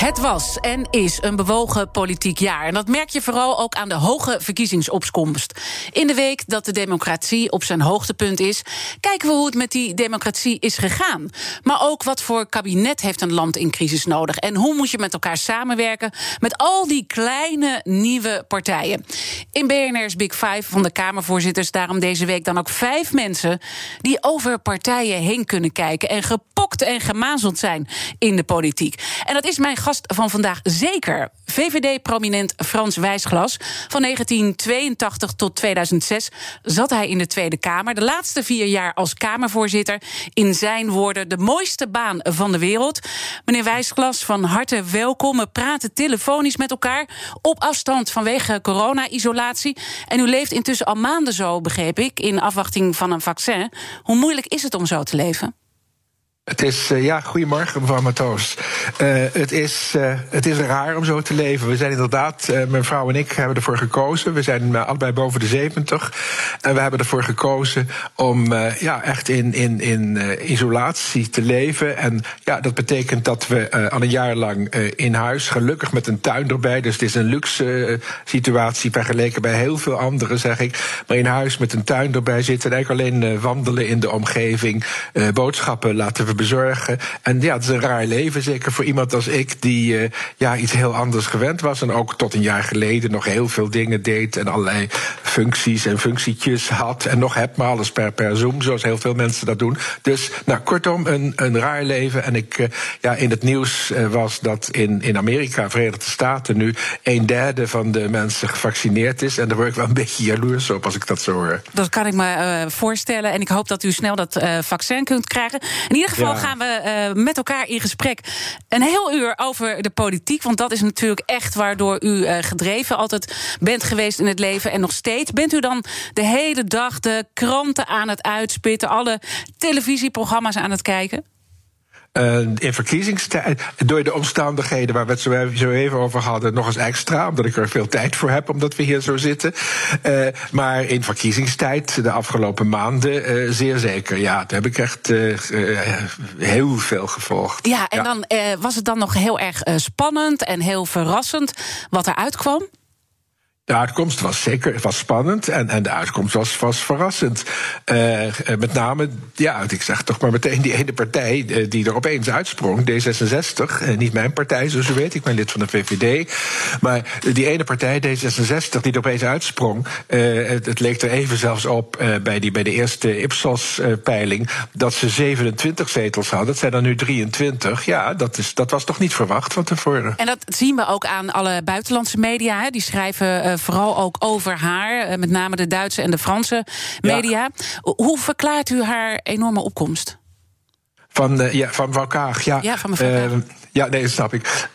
Het was en is een bewogen politiek jaar. En dat merk je vooral ook aan de hoge verkiezingsopkomst. In de week dat de democratie op zijn hoogtepunt is, kijken we hoe het met die democratie is gegaan. Maar ook wat voor kabinet heeft een land in crisis nodig. En hoe moet je met elkaar samenwerken met al die kleine nieuwe partijen. In BNR's Big Five van de Kamervoorzitters daarom deze week dan ook vijf mensen die over partijen heen kunnen kijken en gepokt en gemazeld zijn in de politiek. En dat is mijn gast van vandaag zeker. VVD-prominent Frans Wijsglas. Van 1982 tot 2006 zat hij in de Tweede Kamer. De laatste vier jaar als Kamervoorzitter. In zijn woorden de mooiste baan van de wereld. Meneer Wijsglas, van harte welkom. We praten telefonisch met elkaar op afstand vanwege corona-isolatie. En u leeft intussen al maanden zo, begreep ik, in afwachting van een vaccin. Hoe moeilijk is het om zo te leven? Het is, uh, ja, goedemorgen mevrouw Matoos. Uh, het, is, uh, het is raar om zo te leven. We zijn inderdaad, mijn vrouw en ik hebben ervoor gekozen. We zijn allebei boven de 70. En we hebben ervoor gekozen om ja, echt in, in, in isolatie te leven. En ja, dat betekent dat we al een jaar lang in huis, gelukkig met een tuin erbij. Dus het is een luxe situatie vergeleken bij heel veel anderen, zeg ik. Maar in huis met een tuin erbij zitten en eigenlijk alleen wandelen in de omgeving, boodschappen laten bezorgen. En ja, het is een raar leven, zeker voor iemand als ik, die uh, ja, iets heel anders gewend was. En ook tot een jaar geleden nog heel veel dingen deed. En allerlei functies en functietjes had. En nog heb, maar alles per, per Zoom, zoals heel veel mensen dat doen. Dus, nou, kortom, een, een raar leven. En ik, uh, ja, in het nieuws uh, was dat in, in Amerika, Verenigde Staten, nu een derde van de mensen gevaccineerd is. En daar word ik wel een beetje jaloers op als ik dat zo hoor. Dat kan ik me voorstellen. En ik hoop dat u snel dat vaccin kunt krijgen. In ieder geval. Ja gaan we uh, met elkaar in gesprek. Een heel uur over de politiek. Want dat is natuurlijk echt waardoor u uh, gedreven altijd bent geweest in het leven. En nog steeds. Bent u dan de hele dag de kranten aan het uitspitten? Alle televisieprogramma's aan het kijken? Uh, in verkiezingstijd, door de omstandigheden waar we het zo, even over hadden, nog eens extra, omdat ik er veel tijd voor heb, omdat we hier zo zitten. Uh, maar in verkiezingstijd, de afgelopen maanden, uh, zeer zeker. Ja, daar heb ik echt heel veel gevolgd. Ja, en ja. dan was het dan nog heel erg spannend en heel verrassend wat er uitkwam? De uitkomst was zeker was spannend en, en de uitkomst was, was verrassend. Uh, met name, ja, ik zeg toch maar meteen die ene partij uh, die er opeens uitsprong, D66. Uh, niet mijn partij, zoals u weet, ik ben lid van de VVD. Maar die ene partij, D66, die er opeens uitsprong. Het, het, leek er even zelfs op bij, die, bij de eerste Ipsos-peiling dat ze 27 zetels hadden. Dat zijn er nu 23. Ja, dat, is, dat was toch niet verwacht van tevoren. En dat zien we ook aan alle buitenlandse media. Hè? Die schrijven vooral ook over haar, eh, met name de Duitse en de Franse media. Ja. Hoe verklaart u haar enorme opkomst? Van, uh, ja, van mevrouw Kaag, ja. Ja, van mevrouw Kaag. Uh, ja, nee, dat snap ik.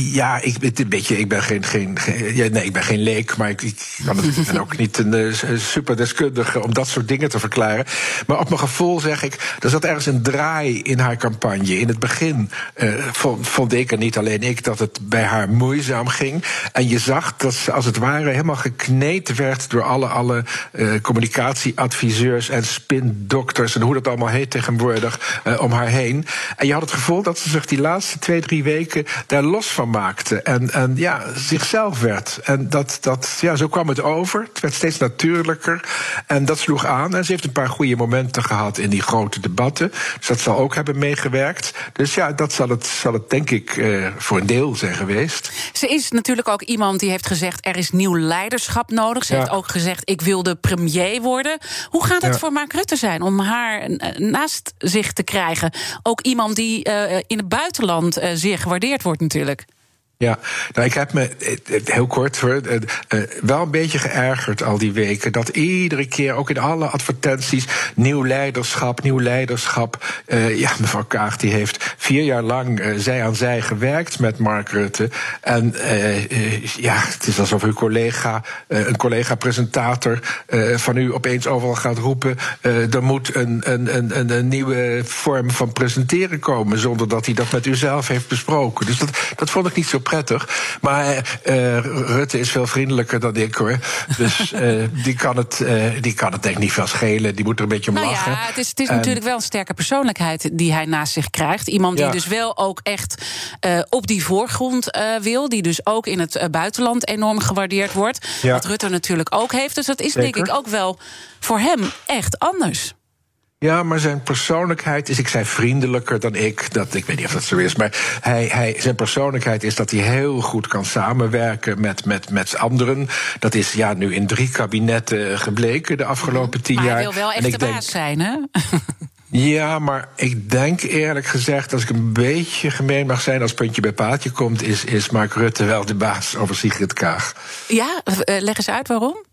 Ja, ik, een beetje, ik ben geen, geen, nee, ik ben geen leek, maar ik, kan het, ben ook niet een uh, superdeskundige om dat soort dingen te verklaren. Maar op mijn gevoel zeg ik, er zat ergens een draai in haar campagne. In het begin uh, vond, vond ik, en niet alleen ik, dat het bij haar moeizaam ging. En je zag dat ze als het ware helemaal gekneed werd door alle, alle communicatieadviseurs en spindokters en hoe dat allemaal heet tegenwoordig om haar heen. En je had het gevoel dat ze zich die laatste twee, drie weken daar los van maakte. En, en ja, zichzelf werd. En dat, dat, ja, zo kwam het over. Het werd steeds natuurlijker. En dat sloeg aan. En ze heeft een paar goede momenten gehad in die grote debatten. Dus dat zal ook hebben meegewerkt. Dus ja, dat zal het, zal het denk ik uh, voor een deel zijn geweest. Ze is natuurlijk ook iemand die heeft gezegd: er is nieuw leiderschap nodig. Ze ja. heeft ook gezegd: ik wil de premier worden. Hoe gaat het ja. voor Mark Rutte zijn om haar naast zich te krijgen? Ook iemand die uh, in het buitenland uh, zeer gewaardeerd wordt, natuurlijk. Ja, nou, ik heb me eh, heel kort hoor, eh, eh, wel een beetje geërgerd al die weken. Dat iedere keer, ook in alle advertenties, nieuw leiderschap, nieuw leiderschap. ja, mevrouw Kaag die heeft vier jaar lang zij aan zij gewerkt met Mark Rutte. En ja, het is alsof uw collega, een collega-presentator van u opeens overal gaat roepen. er moet een, een, een, een, nieuwe vorm van presenteren komen, zonder dat hij dat met u zelf heeft besproken. Dus dat, dat vond ik niet zo prettig. Maar uh, Rutte is veel vriendelijker dan ik hoor. Dus uh, die, kan het, uh, die kan het denk ik niet veel schelen. Die moet er een beetje om nou lachen. Ja, het is, het is natuurlijk wel een sterke persoonlijkheid die hij naast zich krijgt. Iemand die dus wel ook echt op die voorgrond wil. Die dus ook in het buitenland enorm gewaardeerd wordt. Ja. Wat Rutte natuurlijk ook heeft. Dus dat is denk ik ook wel voor hem echt anders. Ja, maar zijn persoonlijkheid is, ik zei vriendelijker dan ik. Dat, ik weet niet of dat zo is, maar hij, hij, zijn persoonlijkheid is dat hij heel goed kan samenwerken met, met, met anderen. Dat is ja, nu in drie kabinetten gebleken de afgelopen tien maar jaar. Hij wil wel echt de baas zijn, hè? Ja, maar ik denk eerlijk gezegd, als ik een beetje gemeen mag zijn als puntje bij paaltje komt, is, is Mark Rutte wel de baas over Sigrid Kaag. Ja, eh, leg eens uit waarom.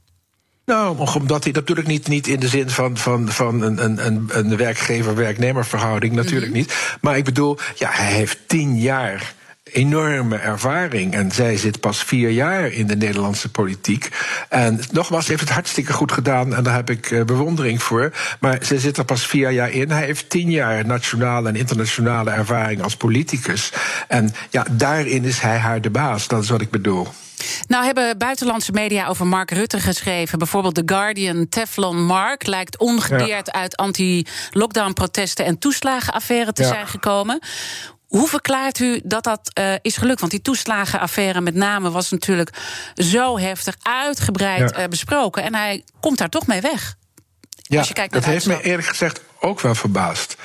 Nou, omdat hij natuurlijk niet, niet in de zin van, van, van een, een, een werkgever-werknemer verhouding, natuurlijk mhm. niet. Maar ik bedoel, ja, hij heeft tien jaar enorme ervaring. En zij zit pas vier jaar in de Nederlandse politiek. En nogmaals, heeft het hartstikke goed gedaan. En daar heb ik eh, bewondering voor. Maar ze zit er pas vier jaar in. Hij heeft tien jaar nationale en internationale ervaring als politicus. En ja, daarin is hij haar de baas. Dat is wat ik bedoel. Nou hebben buitenlandse media over Mark Rutte geschreven. Bijvoorbeeld The Guardian, Teflon Mark lijkt ongedeerd uit anti-lockdown-protesten en toeslagenaffaire te zijn gekomen. Hoe verklaart u dat dat uh, is gelukt? Want die toeslagenaffaire met name was natuurlijk zo heftig, uitgebreid uh, besproken. En hij komt daar toch mee weg. Ja, Als je kijkt naar dat heeft me eerlijk gezegd ook wel verbaasd.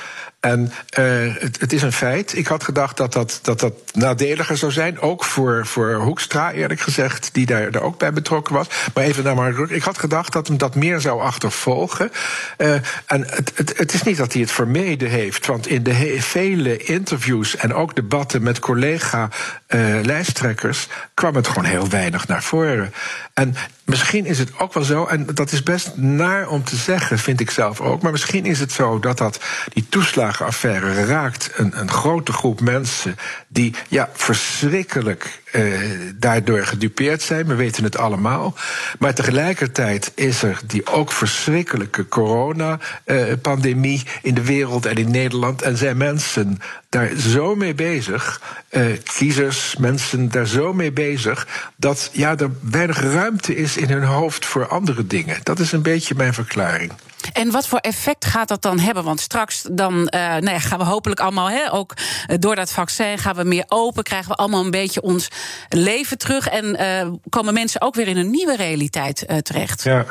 En uh, het, het, is een feit. Ik had gedacht dat dat, dat, dat nadeliger zou zijn. Ook voor, voor Hoekstra, eerlijk gezegd, die daar, daar ook bij betrokken was. Maar even naar Mark Ik had gedacht dat hem dat meer zou achtervolgen. Uh, en het, het, het, is niet dat hij het vermeden heeft. Want in de vele interviews en ook debatten met collega-lijsttrekkers. Uh, kwam het gewoon heel weinig naar voren. En misschien is het ook wel zo, en dat is best naar om te zeggen, vind ik zelf ook. Maar misschien is het zo dat dat die toeslagenaffaire raakt een, een grote groep mensen die ja, verschrikkelijk eh, daardoor gedupeerd zijn. We weten het allemaal. Maar tegelijkertijd is er die ook verschrikkelijke coronapandemie uh, in de wereld en in Nederland. En zijn mensen daar zo mee bezig, uh, kiezers, mensen daar zo mee bezig, dat ja, er weinig ruimte is in hun hoofd voor andere dingen. Dat is een beetje mijn verklaring. En wat voor effect gaat dat dan hebben? Want straks dan, uh, nou ja, gaan we hopelijk allemaal, hè, ook uh, door dat vaccin gaan we meer open, krijgen we allemaal een beetje ons leven terug en uh, komen mensen ook weer in een nieuwe realiteit terecht. Ja.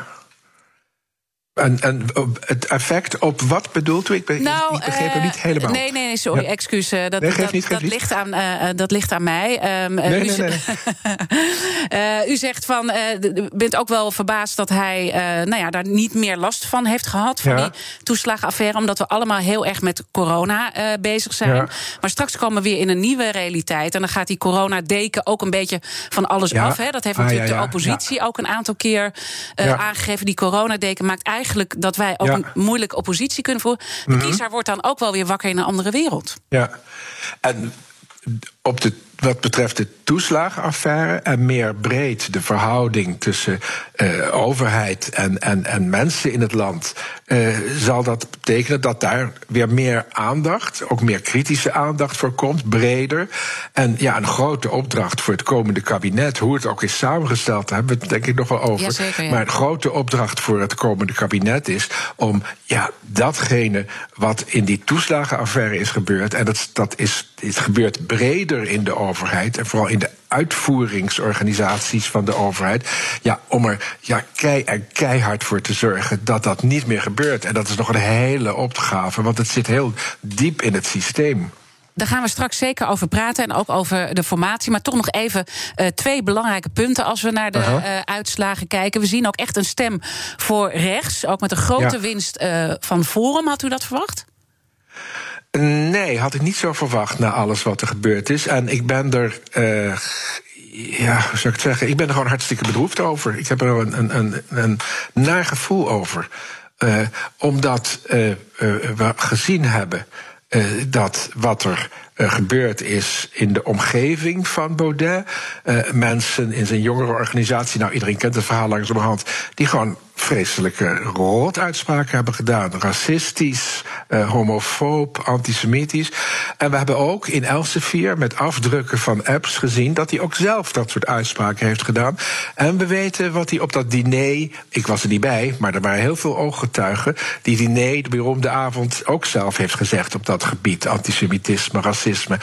En, en het effect op wat bedoelt u? Ik, ben, nou, ik begreep het niet eh, helemaal. Nee, nee, sorry, ja. excuus. Uh, dat, nee, dat, niet, dat, ligt aan, uh, dat ligt aan mij. Um, nee, u, nee, nee. u zegt van, u bent ook wel verbaasd dat hij nou ja, daar niet meer last van heeft gehad. Van ja. die toeslagenaffaire. Omdat we allemaal heel erg met corona bezig zijn. Ja. Maar straks komen we weer in een nieuwe realiteit. En dan gaat die corona-deken ook een beetje van alles af. Hè. Dat heeft ah, natuurlijk de oppositie ook een aantal keer aangegeven. Die coronadeken maakt eigenlijk eigenlijk dat wij ook een moeilijke oppositie kunnen voeren. De mm kiezer wordt dan ook wel weer wakker in een andere wereld. Ja, en op de wat betreft de toeslagenaffaire en meer breed de verhouding tussen uh, overheid en, en, en mensen in het land, uh, zal dat betekenen dat daar weer meer aandacht, ook meer kritische aandacht voor komt, breder. En ja, een grote opdracht voor het komende kabinet, hoe het ook is samengesteld, daar hebben we het denk ik nog wel over. Ja. Maar een grote opdracht voor het komende kabinet is om ja, datgene wat in die toeslagenaffaire is gebeurd, en dat, dat is, is gebeurd breder in de overheid en vooral in de uitvoeringsorganisaties van de overheid. Ja, om er ja, kei en keihard voor te zorgen dat dat niet meer gebeurt. En dat is nog een hele opgave, want het zit heel diep in het systeem. Daar gaan we straks zeker over praten en ook over de formatie. Maar toch nog even uh, twee belangrijke punten als we naar de uh, uitslagen kijken. We zien ook echt een stem voor rechts, ook met een grote ja. winst uh, van Forum. Had u dat verwacht? Nee, had ik niet zo verwacht na alles wat er gebeurd is. En ik ben er. Uh, ja, hoe zou ik het zeggen? Ik ben er gewoon hartstikke bedroefd over. Ik heb er een, een, een, een naar gevoel over. Uh, omdat uh, we gezien hebben dat wat er gebeurd is in de omgeving van Baudet. Mensen in zijn jongere organisatie, nou iedereen kent het verhaal langzamerhand, die gewoon vreselijke rotuitspraken hebben gedaan. Racistisch, uh, homofoob, antisemitisch. En we hebben ook in Elsevier met afdrukken van apps gezien dat hij ook zelf dat soort uitspraken heeft gedaan. En we weten wat hij op dat diner, ik was er niet bij, maar er waren heel veel ooggetuigen, die diner, de beroemde avond, ook zelf heeft gezegd op dat gebied. Antisemitisme, racisme.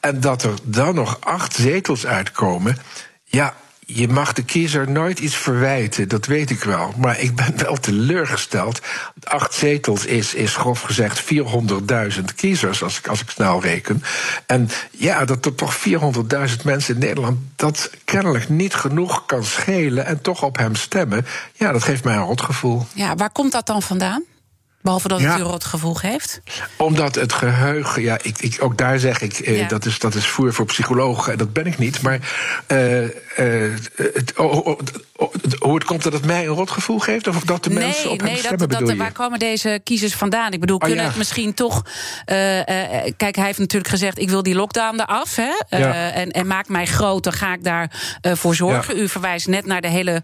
En dat er dan nog acht zetels uitkomen. Ja, je mag de kiezer nooit iets verwijten, dat weet ik wel. Maar ik ben wel teleurgesteld. Acht zetels is, is grof gezegd 400.000 kiezers, als ik, als ik snel reken. En ja, dat er toch 400.000 mensen in Nederland dat kennelijk niet genoeg kan schelen en toch op hem stemmen. Ja, dat geeft mij een rotgevoel. Ja, waar komt dat dan vandaan? Behalve dat het ja, u rot gevoel geeft? Omdat het geheugen, ja, ik, ik, ook daar zeg ik, eh, ja. dat, is, dat is voer voor psychologen. En dat ben ik niet. Maar uh, uh, het, oh, oh, oh, hoe het komt dat het mij een rotgevoel geeft? Of dat de nee, mensen op nee, hem stemmen, dat? Waar komen deze kiezers vandaan? Ik bedoel, Oh, kunnen ja. het misschien toch... kijk, hij heeft natuurlijk gezegd, ik wil die lockdown eraf. Hè? Ja. en, en maak mij groot, dan ga ik daarvoor voor zorgen. Ja. U verwijst net naar de hele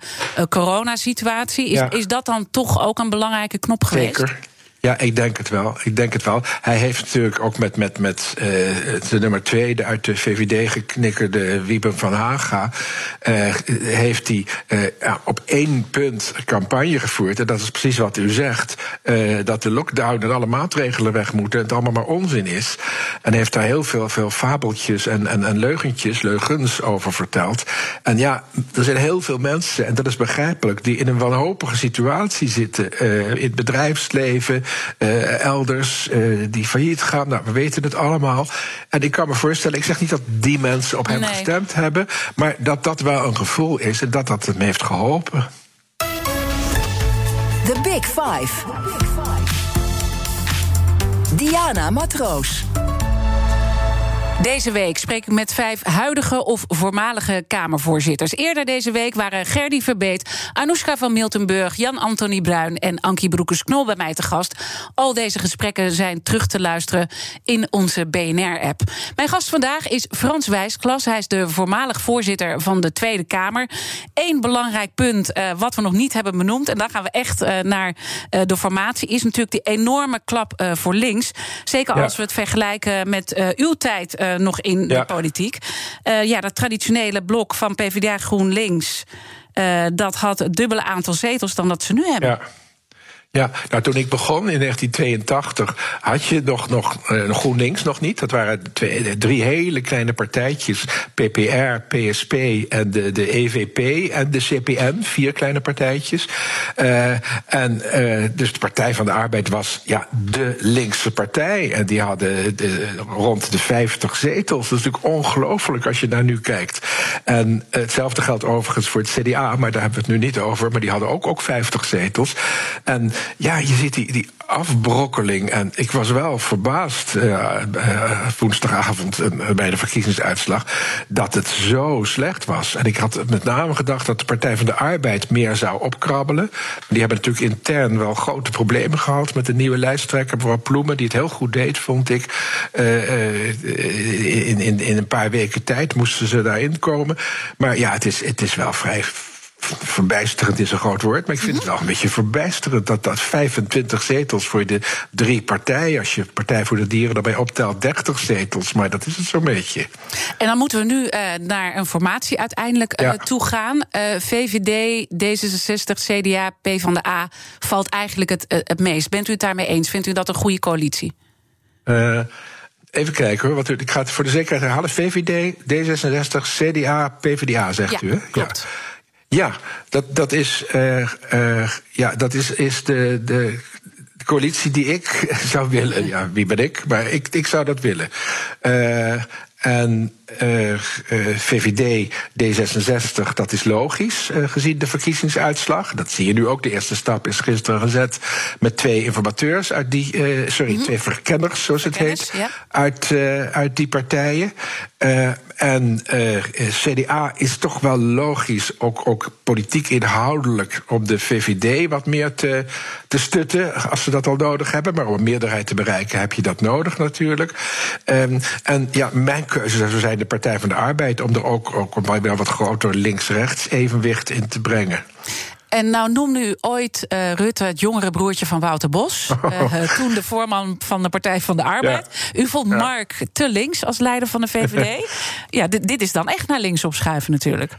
coronasituatie. Is, is dat dan toch ook een belangrijke knop geweest? Zeker. Ja, ik denk het wel. Ik denk het wel. Hij heeft natuurlijk ook met, met, met uh, de nummer twee, de uit de VVD geknikkerde Wieben van Haga, uh, heeft hij ja, op één punt campagne gevoerd. En dat is precies wat u zegt. dat de lockdown en alle maatregelen weg moeten en het allemaal maar onzin is. En heeft daar heel veel, veel fabeltjes en, en, en leugentjes, leugens over verteld. En ja, er zijn heel veel mensen, en dat is begrijpelijk, die in een wanhopige situatie zitten. in het bedrijfsleven. Uh, elders uh, die failliet gaan. Nou, we weten het allemaal. En ik kan me voorstellen, ik zeg niet dat die mensen op hem Nee. gestemd hebben, maar dat dat wel een gevoel is en dat dat hem heeft geholpen. The Big Five. Diana Matroos. Deze week spreek ik met vijf huidige of voormalige Kamervoorzitters. Eerder deze week waren Gerdy Verbeet, Anoushka van Miltenburg, Jan-Anthony Bruin en Ankie Broekers-Knol bij mij te gast. Al deze gesprekken zijn terug te luisteren in onze BNR-app. Mijn gast vandaag is Frans Wijsklas. Hij is de voormalig voorzitter van de Tweede Kamer. Eén belangrijk punt uh, wat we nog niet hebben benoemd, en dan gaan we echt uh, naar uh, de formatie, is natuurlijk die enorme klap voor links. Zeker Ja. als we het vergelijken met uw tijd nog in Ja. de politiek. Uh, ja, dat traditionele blok van PvdA GroenLinks. uh, dat had het dubbele aantal zetels dan dat ze nu hebben. Ja. Ja, nou toen ik begon in 1982 had je nog, nog uh, GroenLinks nog niet. Dat waren twee, drie hele kleine partijtjes. PPR, PSP en de, de EVP en de CPN. Vier kleine partijtjes. Uh, en uh, dus de Partij van de Arbeid was ja, de linkse partij. En die hadden de, rond de 50 zetels. Dat is natuurlijk ongelooflijk als je naar nu kijkt. En hetzelfde geldt overigens voor het CDA, maar daar hebben we het nu niet over. Maar die hadden ook, ook 50 zetels. En ja, je ziet die, afbrokkeling. En ik was wel verbaasd uh, woensdagavond uh, bij de verkiezingsuitslag dat het zo slecht was. En ik had met name gedacht dat de Partij van de Arbeid meer zou opkrabbelen. Die hebben natuurlijk intern wel grote problemen gehad met de nieuwe lijsttrekker, mevrouw Ploemen, die het heel goed deed, vond ik. in, in, in een paar weken tijd moesten ze daarin komen. Maar ja, het is, het is wel vrij verbijsterend is een groot woord, maar ik vind het wel een beetje verbijsterend dat dat 25 zetels voor de drie partijen, als je Partij voor de Dieren daarbij optelt, 30 zetels, maar dat is het zo'n beetje. En dan moeten we nu uh, naar een formatie uiteindelijk uh, Ja. toe gaan. Uh, VVD, D66, CDA, PvdA valt eigenlijk het, het meest. Bent u het daarmee eens? Vindt u dat een goede coalitie? Even kijken hoor, wat u, ik ga het voor de zekerheid herhalen. VVD, D66, CDA, PvdA, zegt Ja, u hè? klopt. Ja, dat, dat is, uh, ja, dat is, is de, de coalitie die ik zou willen. Ja, wie ben ik? Maar ik, ik zou dat willen. Uh, En uh, VVD, D66, dat is logisch uh, gezien de verkiezingsuitslag. Dat zie je nu ook. De eerste stap is gisteren gezet met twee informateurs uit die, sorry, mm -hmm. twee verkenners, zoals het heet, ja. uit, uit die partijen. en CDA is toch wel logisch, ook, ook politiek inhoudelijk, om de VVD wat meer te, te stutten, als ze dat al nodig hebben. Maar om een meerderheid te bereiken heb je dat nodig natuurlijk. Um, en ja, mijn keuze zou zijn de Partij van de Arbeid om er ook, ook een wat groter links-rechts evenwicht in te brengen. En nou noemde u ooit uh, Rutte het jongere broertje van Wouter Bos. Uh, toen de voorman van de Partij van de Arbeid. Ja. U vond ja. Mark te links als leider van de VVD. ja, dit, dit is dan echt naar links opschuiven natuurlijk.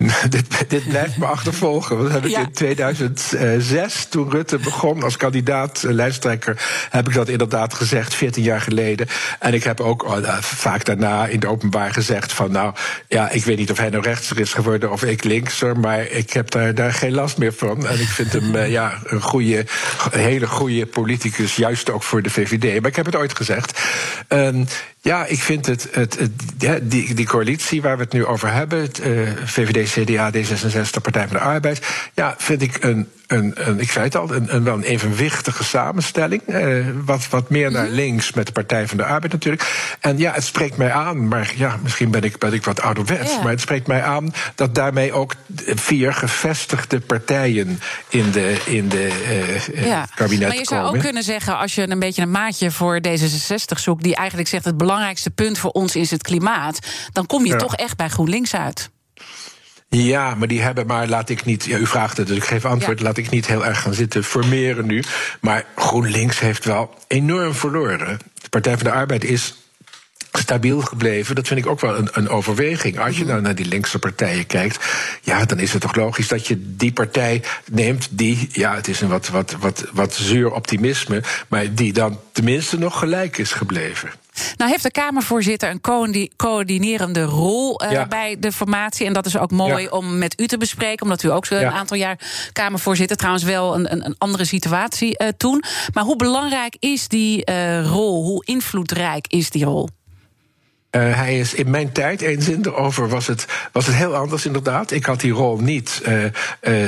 dit, dit, blijft me achtervolgen. Dat heb ik ja. in 2006, toen Rutte begon als kandidaat uh, lijsttrekker, heb ik dat inderdaad gezegd, 14 jaar geleden. En ik heb ook uh, vaak daarna in het openbaar gezegd van, nou, ja, ik weet niet of hij nou rechtser is geworden of ik linkser, maar ik heb daar, daar geen last meer van. En ik vind hem, ja, een goede, een hele goede politicus, juist ook voor de VVD. Maar ik heb het ooit gezegd. Ja, ik vind het, het, het ja, die, die coalitie waar we het nu over hebben, het, uh, VVD, CDA, D66, Partij van de Arbeid, ja, vind ik een een, een, ik zei het al, een, een wel een evenwichtige samenstelling. Eh, wat, wat meer naar mhm. links met de Partij van de Arbeid natuurlijk. En ja, het spreekt mij aan, maar ja, misschien ben ik, ben ik wat ouderwets. Ja. Maar het spreekt mij aan dat daarmee ook vier gevestigde partijen in de, in de uh, ja. kabinet Maar je zou komen. ook kunnen zeggen, als je een beetje een maatje voor D66 zoekt, die eigenlijk zegt het belangrijkste punt voor ons is het klimaat, dan kom je ja. toch echt bij GroenLinks uit. Ja, maar die hebben maar, laat ik niet, ja, u vraagt het, dus ik geef antwoord, ja. laat ik niet heel erg gaan zitten formeren nu. Maar GroenLinks heeft wel enorm verloren. De Partij van de Arbeid is stabiel gebleven. Dat vind ik ook wel een, een overweging. Als je nou naar die linkse partijen kijkt, ja, dan is het toch logisch dat je die partij neemt die, ja, het is een wat, wat, wat, wat zuur optimisme, maar die dan tenminste nog gelijk is gebleven. Nou heeft de Kamervoorzitter een coördinerende rol uh, ja. bij de formatie. En dat is ook mooi ja. om met u te bespreken. Omdat u ook zo een ja. aantal jaar Kamervoorzitter. Trouwens wel een, een, een andere situatie uh, toen. Maar hoe belangrijk is die uh, rol? Hoe invloedrijk is die rol? Uh, hij is in mijn tijd, één zin erover, was het, was het heel anders inderdaad. Ik had die rol niet. Uh, uh,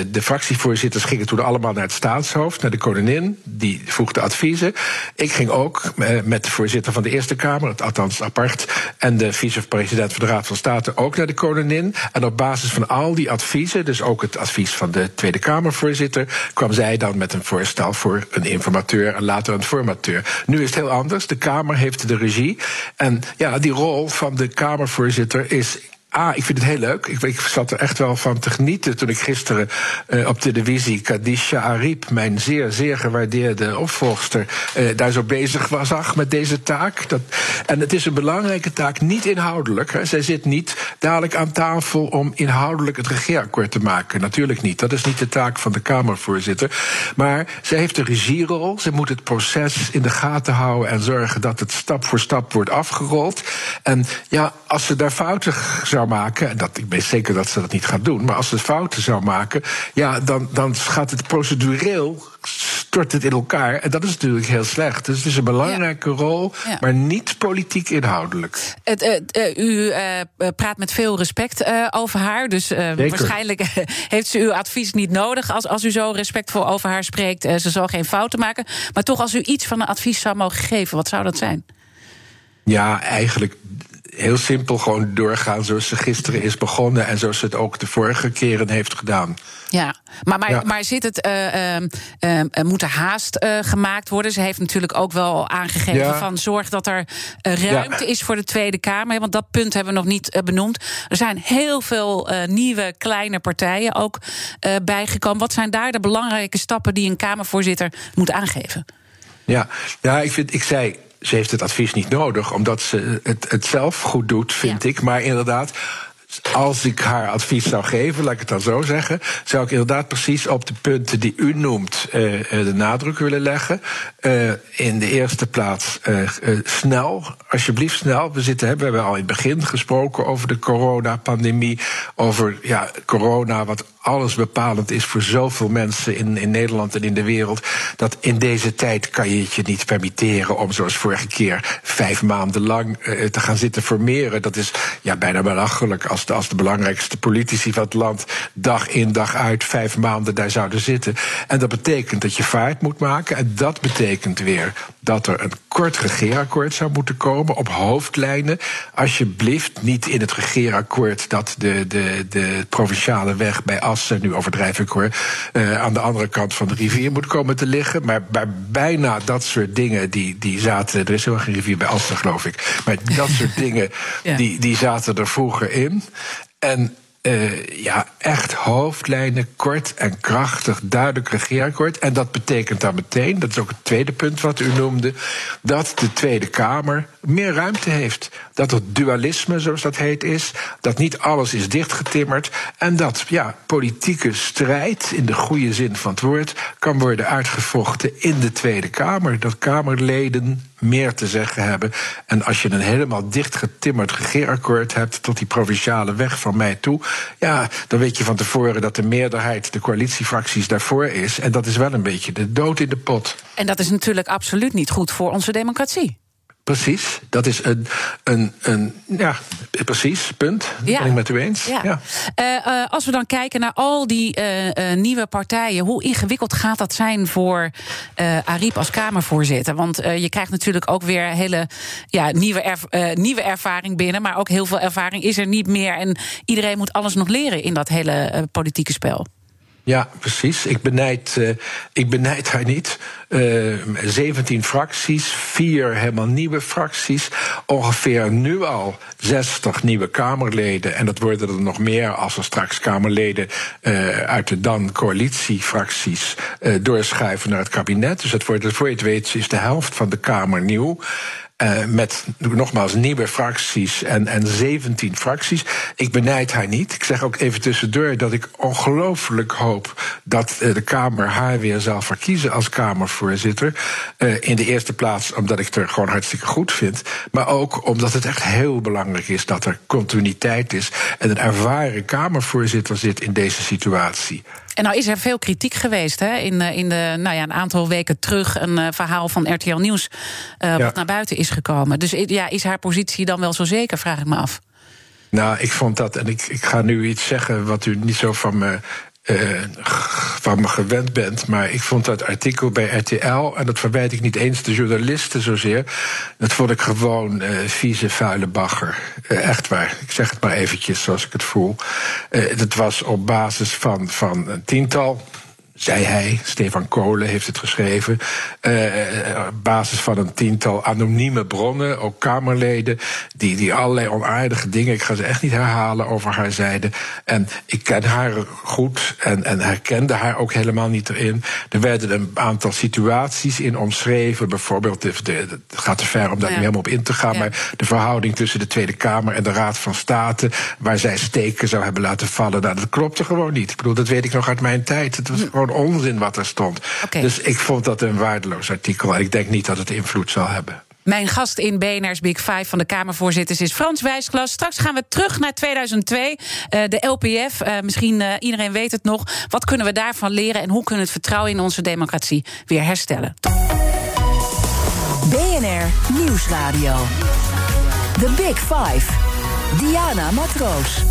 de fractievoorzitters gingen toen allemaal naar het staatshoofd, naar de koningin. Die voegde adviezen. Ik ging ook met de voorzitter van de Eerste Kamer, althans apart, en de vicepresident van de Raad van State ook naar de koningin. En op basis van al die adviezen, dus ook het advies van de Tweede Kamervoorzitter, kwam zij dan met een voorstel voor een informateur en later een formateur. Nu is het heel anders. De Kamer heeft de regie. En ja, die rol van de Kamervoorzitter is Ah, ik vind het heel leuk. Ik, ik, zat er echt wel van te genieten toen ik gisteren uh, op televisie Kadisha Arip, mijn zeer, zeer gewaardeerde opvolgster, uh, daar zo bezig was met deze taak. Dat, en het is een belangrijke taak, niet inhoudelijk. Hè. Zij zit niet dadelijk aan tafel om inhoudelijk het regeerakkoord te maken. Natuurlijk niet. Dat is niet de taak van de Kamervoorzitter. Maar zij heeft de regierol. Ze moet het proces in de gaten houden en zorgen dat het stap voor stap wordt afgerold. En ja, als ze daar fouten zou maken, en dat, ik ben zeker dat ze dat niet gaat doen, maar als ze fouten zou maken, ja, dan, dan gaat het procedureel stort het in elkaar. En dat is natuurlijk heel slecht. Dus het is een belangrijke ja. rol, ja. maar niet politiek inhoudelijk. Het, uh, uh, u uh, praat met veel respect over haar. Dus waarschijnlijk heeft ze uw advies niet nodig. Als, als u zo respectvol over haar spreekt, ze zal geen fouten maken. Maar toch, als u iets van een advies zou mogen geven, wat zou dat zijn? Ja, eigenlijk heel simpel gewoon doorgaan zoals ze gisteren is begonnen en zoals ze het ook de vorige keren heeft gedaan. Ja, maar, maar, ja. maar zit het, uh, uh, uh, moet er haast gemaakt worden? Ze heeft natuurlijk ook wel aangegeven ja. van zorg dat er ruimte ja. is voor de Tweede Kamer. Want dat punt hebben we nog niet benoemd. Er zijn heel veel nieuwe kleine partijen ook bijgekomen. Wat zijn daar de belangrijke stappen die een Kamervoorzitter moet aangeven? Ja, ja ik, vind, ik zei ze heeft het advies niet nodig, omdat ze het, het zelf goed doet, vind ja. ik. Maar inderdaad, als ik haar advies zou geven, laat ik het dan zo zeggen, zou ik inderdaad precies op de punten die u noemt uh, de nadruk willen leggen. Uh, in de eerste plaats uh, snel, alsjeblieft snel. We, zitten, hebben, we hebben al in het begin gesproken over de coronapandemie, over ja, corona wat alles bepalend is voor zoveel mensen in, in Nederland en in de wereld. Dat in deze tijd kan je het je niet permitteren om zoals vorige keer vijf maanden lang uh, te gaan zitten formeren. Dat is ja, bijna belachelijk als de, als de belangrijkste politici van het land dag in dag uit vijf maanden daar zouden zitten. En dat betekent dat je vaart moet maken. En dat betekent weer dat er een kort regeerakkoord zou moeten komen op hoofdlijnen. Alsjeblieft niet in het regeerakkoord dat de, de, de provinciale weg bij Assen, nu overdrijf ik hoor, uh, aan de andere kant van de rivier moet komen te liggen. Maar bij bijna dat soort dingen die, die zaten. Er is helemaal geen rivier bij Assen, geloof ik. Maar dat soort dingen ja. die, die zaten er vroeger in. En uh, ja, echt hoofdlijnen, kort en krachtig, duidelijk regeerakkoord. En dat betekent dan meteen, dat is ook het tweede punt wat u noemde, dat de Tweede Kamer meer ruimte heeft. Dat er dualisme, zoals dat heet, is. Dat niet alles is dichtgetimmerd. En dat ja, politieke strijd, in de goede zin van het woord, kan worden uitgevochten in de Tweede Kamer. Dat Kamerleden meer te zeggen hebben. En als je een helemaal dichtgetimmerd regeerakkoord hebt tot die provinciale weg van mij toe, ja, dan weet je van tevoren dat de meerderheid, de coalitiefracties daarvoor is. En dat is wel een beetje de dood in de pot. En dat is natuurlijk absoluut niet goed voor onze democratie. Precies, dat is een, een, een ja, precies, punt. Ja. Ben ik met u eens. Ja. ja. Uh, uh, als we dan kijken naar al die uh, nieuwe partijen, hoe ingewikkeld gaat dat zijn voor Ariep als Kamervoorzitter? Want je krijgt natuurlijk ook weer hele ja, nieuwe, erv nieuwe ervaring binnen, maar ook heel veel ervaring is er niet meer. En iedereen moet alles nog leren in dat hele politieke spel. Ja, precies. Ik benijd, uh, ik benijd haar niet. Uh, 17 fracties, vier helemaal nieuwe fracties. Ongeveer nu al 60 nieuwe Kamerleden. En dat worden er nog meer als er straks Kamerleden uh, uit de dan coalitiefracties doorschuiven naar het kabinet. Dus dat wordt, voor je het weet, is de helft van de Kamer nieuw. Uh, met nogmaals nieuwe fracties en, en 17 fracties. Ik benijd haar niet. Ik zeg ook even tussendoor dat ik ongelooflijk hoop dat uh, de Kamer haar weer zal verkiezen als Kamervoorzitter. Uh, in de eerste plaats omdat ik het er gewoon hartstikke goed vind. Maar ook omdat het echt heel belangrijk is dat er continuïteit is. En een ervaren Kamervoorzitter zit in deze situatie. En nou is er veel kritiek geweest hè? In, in de, nou ja, een aantal weken terug. Een uh, verhaal van RTL Nieuws uh, ja. wat naar buiten is gekomen. Dus ja, is haar positie dan wel zo zeker, vraag ik me af. Nou, ik vond dat, en ik, ik ga nu iets zeggen wat u niet zo van me uh, van me gewend bent. Maar ik vond dat artikel bij RTL, en dat verwijt ik niet eens de journalisten zozeer. Dat vond ik gewoon uh, vieze, vuile bagger. Uh, echt waar. Ik zeg het maar eventjes zoals ik het voel. dat was op basis van, van een tiental zei hij, Stefan Kolen heeft het geschreven, uh, op basis van een tiental anonieme bronnen, ook Kamerleden, die, die allerlei onaardige dingen, ik ga ze echt niet herhalen, over haar zeiden. En ik ken haar goed en, en herkende haar ook helemaal niet erin. Er werden een aantal situaties in omschreven, bijvoorbeeld, de, de, het gaat te ver om daar ja. niet helemaal op in te gaan, ja. maar de verhouding tussen de Tweede Kamer en de Raad van State, waar zij steken zou hebben laten vallen, nou, dat klopte gewoon niet. Ik bedoel, dat weet ik nog uit mijn tijd. Het was hm. gewoon onzin wat er stond. Okay. Dus ik vond dat een waardeloos artikel. En ik denk niet dat het invloed zal hebben. Mijn gast in BNR's Big Five van de Kamervoorzitters is Frans Wijsglas. Straks gaan we terug naar 2002, uh, de LPF. Uh, misschien uh, iedereen weet het nog. Wat kunnen we daarvan leren en hoe kunnen we het vertrouwen in onze democratie weer herstellen? BNR Nieuwsradio. The Big Five. Diana Matroos.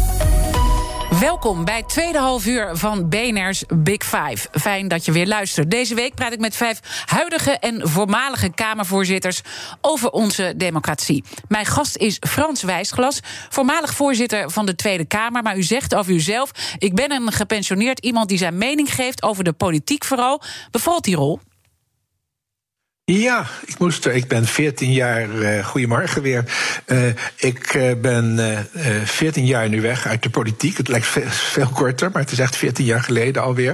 Welkom bij het tweede half uur van BNR's Big Five. Fijn dat je weer luistert. Deze week praat ik met vijf huidige en voormalige Kamervoorzitters over onze democratie. Mijn gast is Frans Wijsglas, voormalig voorzitter van de Tweede Kamer. Maar u zegt over uzelf: ik ben een gepensioneerd iemand die zijn mening geeft over de politiek vooral. Bevalt die rol? Ja, ik moest er. Ik ben 14 jaar. Uh, goedemorgen weer. Uh, ik uh, ben 14 jaar nu weg uit de politiek. Het lijkt veel, veel, korter, maar het is echt 14 jaar geleden alweer.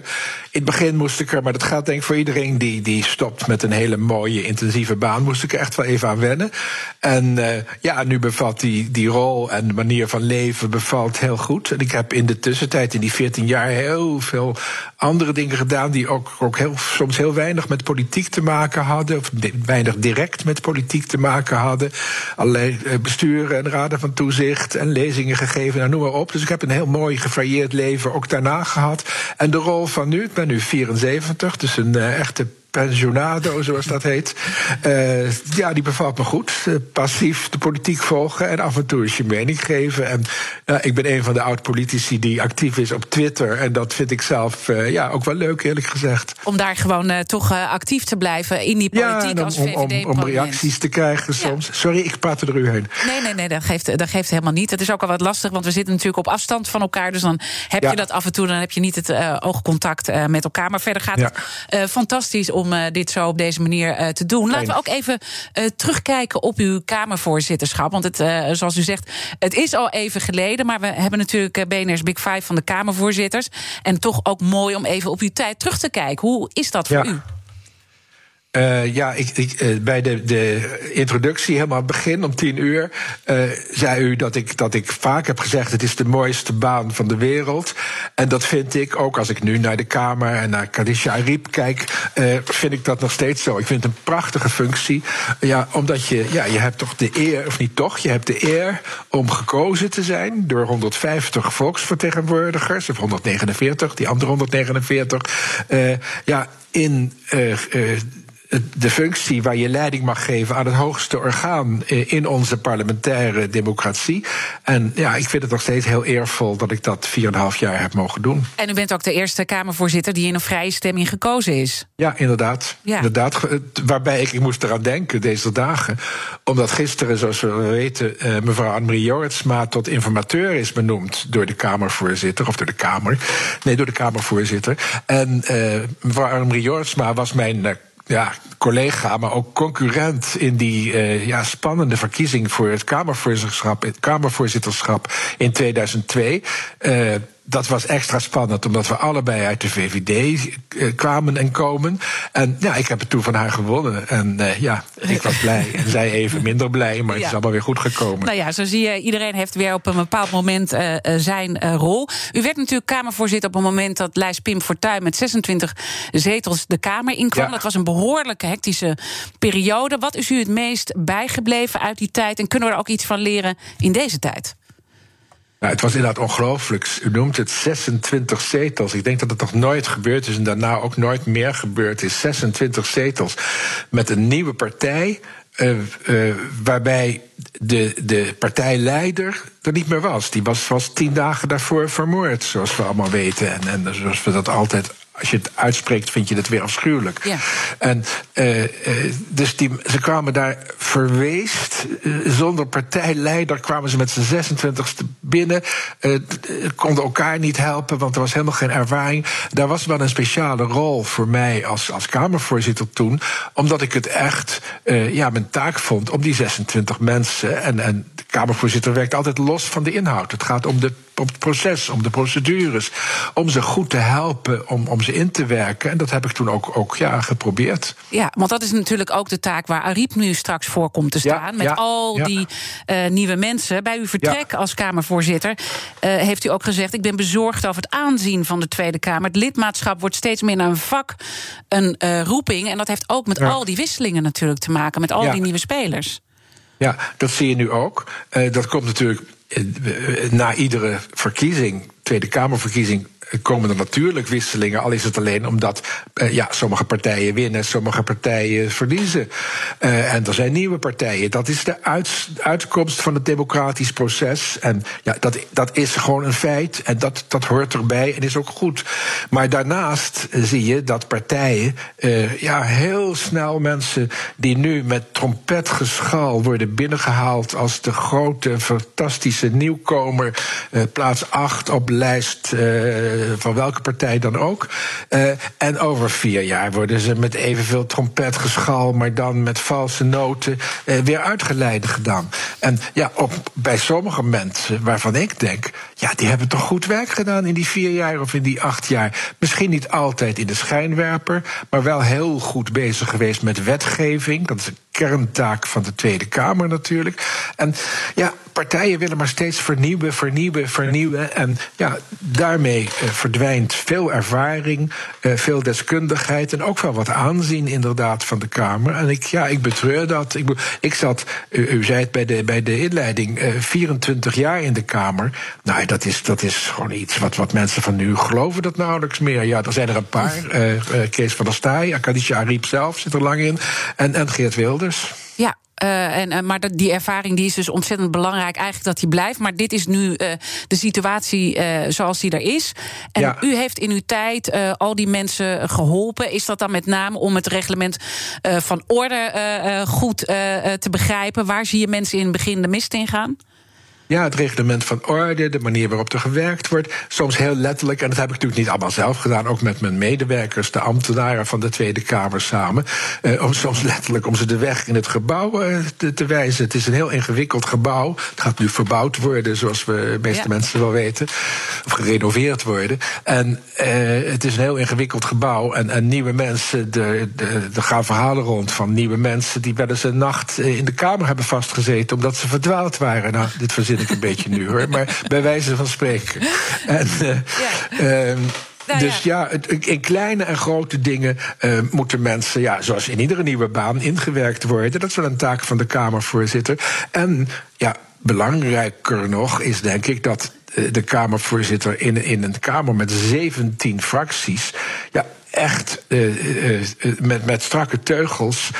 In het begin moest ik er, maar dat gaat denk ik voor iedereen die, die stopt met een hele mooie, intensieve baan, moest ik er echt wel even aan wennen. En ja, nu bevalt die, die rol en de manier van leven bevalt heel goed. En ik heb in de tussentijd, in die 14 jaar, heel veel andere dingen gedaan die ook, ook heel, soms heel weinig met politiek te maken hadden of weinig direct met politiek te maken hadden. Allerlei besturen en raden van toezicht en lezingen gegeven, nou, noem maar op. Dus ik heb een heel mooi gevarieerd leven ook daarna gehad. En de rol van nu, ik ben nu 74, dus een echte pensionado, zoals dat heet. Uh, ja, die bevalt me goed. Uh, passief de politiek volgen en af en toe eens je mening geven. En uh, ik ben een van de oud-politici die actief is op Twitter. En dat vind ik zelf ja, ook wel leuk, eerlijk gezegd. Om daar gewoon toch actief te blijven in die politiek ja, als om, om, om, reacties te krijgen soms. Sorry, ik praat er u heen. Nee, nee, nee, dat geeft, dat geeft helemaal niet. Het is ook al wat lastig, want we zitten natuurlijk op afstand van elkaar. Dus dan heb je dat af en toe, dan heb je niet het oogcontact met elkaar. Maar verder gaat het fantastisch om om dit zo op deze manier uh, te doen. Laten we ook even uh, terugkijken op uw Kamervoorzitterschap. Want het, zoals u zegt, het is al even geleden. Maar we hebben natuurlijk BNR's Big Five van de Kamervoorzitters. En toch ook mooi om even op uw tijd terug te kijken. Hoe is dat voor ja. u? Uh, ja, ik, ik, uh, bij de, de introductie, helemaal het begin, om tien uur, uh, zei u dat ik, dat ik vaak heb gezegd: het is de mooiste baan van de wereld. En dat vind ik ook als ik nu naar de Kamer en naar Kadisha Ariep kijk, vind ik dat nog steeds zo. Ik vind het een prachtige functie. Ja, omdat je, ja, je hebt toch de eer, of niet toch, je hebt de eer om gekozen te zijn door 150 volksvertegenwoordigers, of 149, die andere 149. ja, in de functie waar je leiding mag geven aan het hoogste orgaan eh, in onze parlementaire democratie. En ja, ik vind het nog steeds heel eervol dat ik dat 4,5 jaar heb mogen doen. En u bent ook de eerste Kamervoorzitter die in een vrije stemming gekozen is. Ja, inderdaad. Ja. inderdaad waarbij ik, ik moest eraan denken deze dagen. Omdat gisteren, zoals we weten, eh, mevrouw Annemarie Jorritsma tot informateur is benoemd door de Kamervoorzitter, of door de Kamer. Nee, door de Kamervoorzitter. En uh, mevrouw Annemarie Jorritsma was mijn ja, collega, maar ook concurrent in die uh, ja, spannende verkiezing voor het Kamervoorzitterschap, het Kamervoorzitterschap in 2002. Uh, dat was extra spannend, omdat we allebei uit de VVD eh, kwamen en komen. En ja, ik heb het toen van haar gewonnen. En uh, ja, ik was blij. En zij even minder blij, maar het is allemaal weer goed gekomen. Nou ja, zo zie je, iedereen heeft weer op een bepaald moment uh, zijn uh, rol. U werd natuurlijk Kamervoorzitter op een moment dat Lijs Pim Fortuyn met 26 zetels de Kamer inkwam. Ja. Dat was een behoorlijke hectische periode. Wat is u het meest bijgebleven uit die tijd? En kunnen we er ook iets van leren in deze tijd? Nou, het was inderdaad ongelooflijk. U noemt het 26 zetels. Ik denk dat het nog nooit gebeurd is en daarna ook nooit meer gebeurd is. 26 zetels met een nieuwe partij. Uh, uh, waarbij de, de partijleider er niet meer was. Die was, was tien dagen daarvoor vermoord, zoals we allemaal weten. En, en zoals we dat altijd als je het uitspreekt, vind je het weer afschuwelijk. Ja. En uh, dus die, ze kwamen daar verweest, uh, zonder partijleider kwamen ze met z'n 26ste binnen. konden elkaar niet helpen, want er was helemaal geen ervaring. Daar was wel een speciale rol voor mij als, als Kamervoorzitter toen, omdat ik het echt ja, mijn taak vond om die 26 mensen. En, en de Kamervoorzitter werkt altijd los van de inhoud. Het gaat om de om het proces, om de procedures. Om ze goed te helpen, om, om ze in te werken. En dat heb ik toen ook, ook ja, geprobeerd. Ja, want dat is natuurlijk ook de taak waar Ariep nu straks voor komt te staan. Ja, met ja, al die uh, nieuwe mensen. Bij uw vertrek als Kamervoorzitter uh, heeft u ook gezegd... ik ben bezorgd over het aanzien van de Tweede Kamer. Het lidmaatschap wordt steeds meer een vak, een uh, roeping. En dat heeft ook met al die wisselingen natuurlijk te maken. Met al die nieuwe spelers. Ja, dat zie je nu ook. dat komt natuurlijk na iedere verkiezing, Tweede Kamerverkiezing, komen er natuurlijk wisselingen. Al is het alleen omdat uh, ja, sommige partijen winnen, sommige partijen verliezen. Uh, en er zijn nieuwe partijen. Dat is de uit, uitkomst van het democratisch proces. En ja, dat, dat is gewoon een feit. En dat, dat hoort erbij en is ook goed. Maar daarnaast zie je dat partijen ja, heel snel mensen die nu met trompetgeschal worden binnengehaald als de grote, fantastische nieuwkomer, plaats 8 op lijst eh, van welke partij dan ook. Uh, en over vier jaar worden ze met evenveel trompetgeschal, maar dan met valse noten, uh, weer uitgeleide gedaan. En ja, op, bij sommige mensen waarvan ik denk, ja, die hebben toch goed werk gedaan in die vier jaar of in die acht jaar. Misschien niet altijd in de schijnwerper, maar wel heel goed bezig geweest met wetgeving. Dat is een kerntaak van de Tweede Kamer natuurlijk. En ja, partijen willen maar steeds vernieuwen, vernieuwen, vernieuwen. En ja, daarmee uh, verdwijnt veel ervaring, uh, veel deskundigheid en ook wel wat aanzien inderdaad van de Kamer. En ik, ja, ik betreur dat. Ik, ik zat, u, zei het bij de, bij de inleiding, uh, 24 jaar in de Kamer. Nou, dat is, dat is gewoon iets wat, wat mensen van nu geloven dat nauwelijks meer. Ja, er zijn er een paar. Kees van der Staaij, Akadisha Ariep zelf zit er lang in. En, en Geert Ja, uh, en, uh, maar die ervaring die is dus ontzettend belangrijk, eigenlijk dat die blijft. Maar dit is nu uh, de situatie zoals die er is. En ja. u heeft in uw tijd al die mensen geholpen. Is dat dan met name om het reglement van orde goed te begrijpen? Waar zie je mensen in het begin de mist in gaan? Ja, het reglement van orde, de manier waarop er gewerkt wordt. Soms heel letterlijk, en dat heb ik natuurlijk niet allemaal zelf gedaan, ook met mijn medewerkers, de ambtenaren van de Tweede Kamer samen. Uh, om soms letterlijk om ze de weg in het gebouw uh, te, te, wijzen. Het is een heel ingewikkeld gebouw. Het gaat nu verbouwd worden, zoals we de meeste ja. mensen wel weten. Of gerenoveerd worden. En uh, het is een heel ingewikkeld gebouw. En, en nieuwe mensen, er gaan verhalen rond van nieuwe mensen die wel eens een nacht in de Kamer hebben vastgezeten omdat ze verdwaald waren. Nou, dit verzin ik een beetje nu hoor, maar bij wijze van spreken. En, ja. um, nou, dus ja, ja in kleine en grote dingen uh, moeten mensen, ja, zoals in iedere nieuwe baan, ingewerkt worden. Dat is wel een taak van de Kamervoorzitter. En ja, belangrijker nog is denk ik dat de Kamervoorzitter in, in een Kamer met 17 fracties. Ja, echt uh, uh, met, met strakke teugels.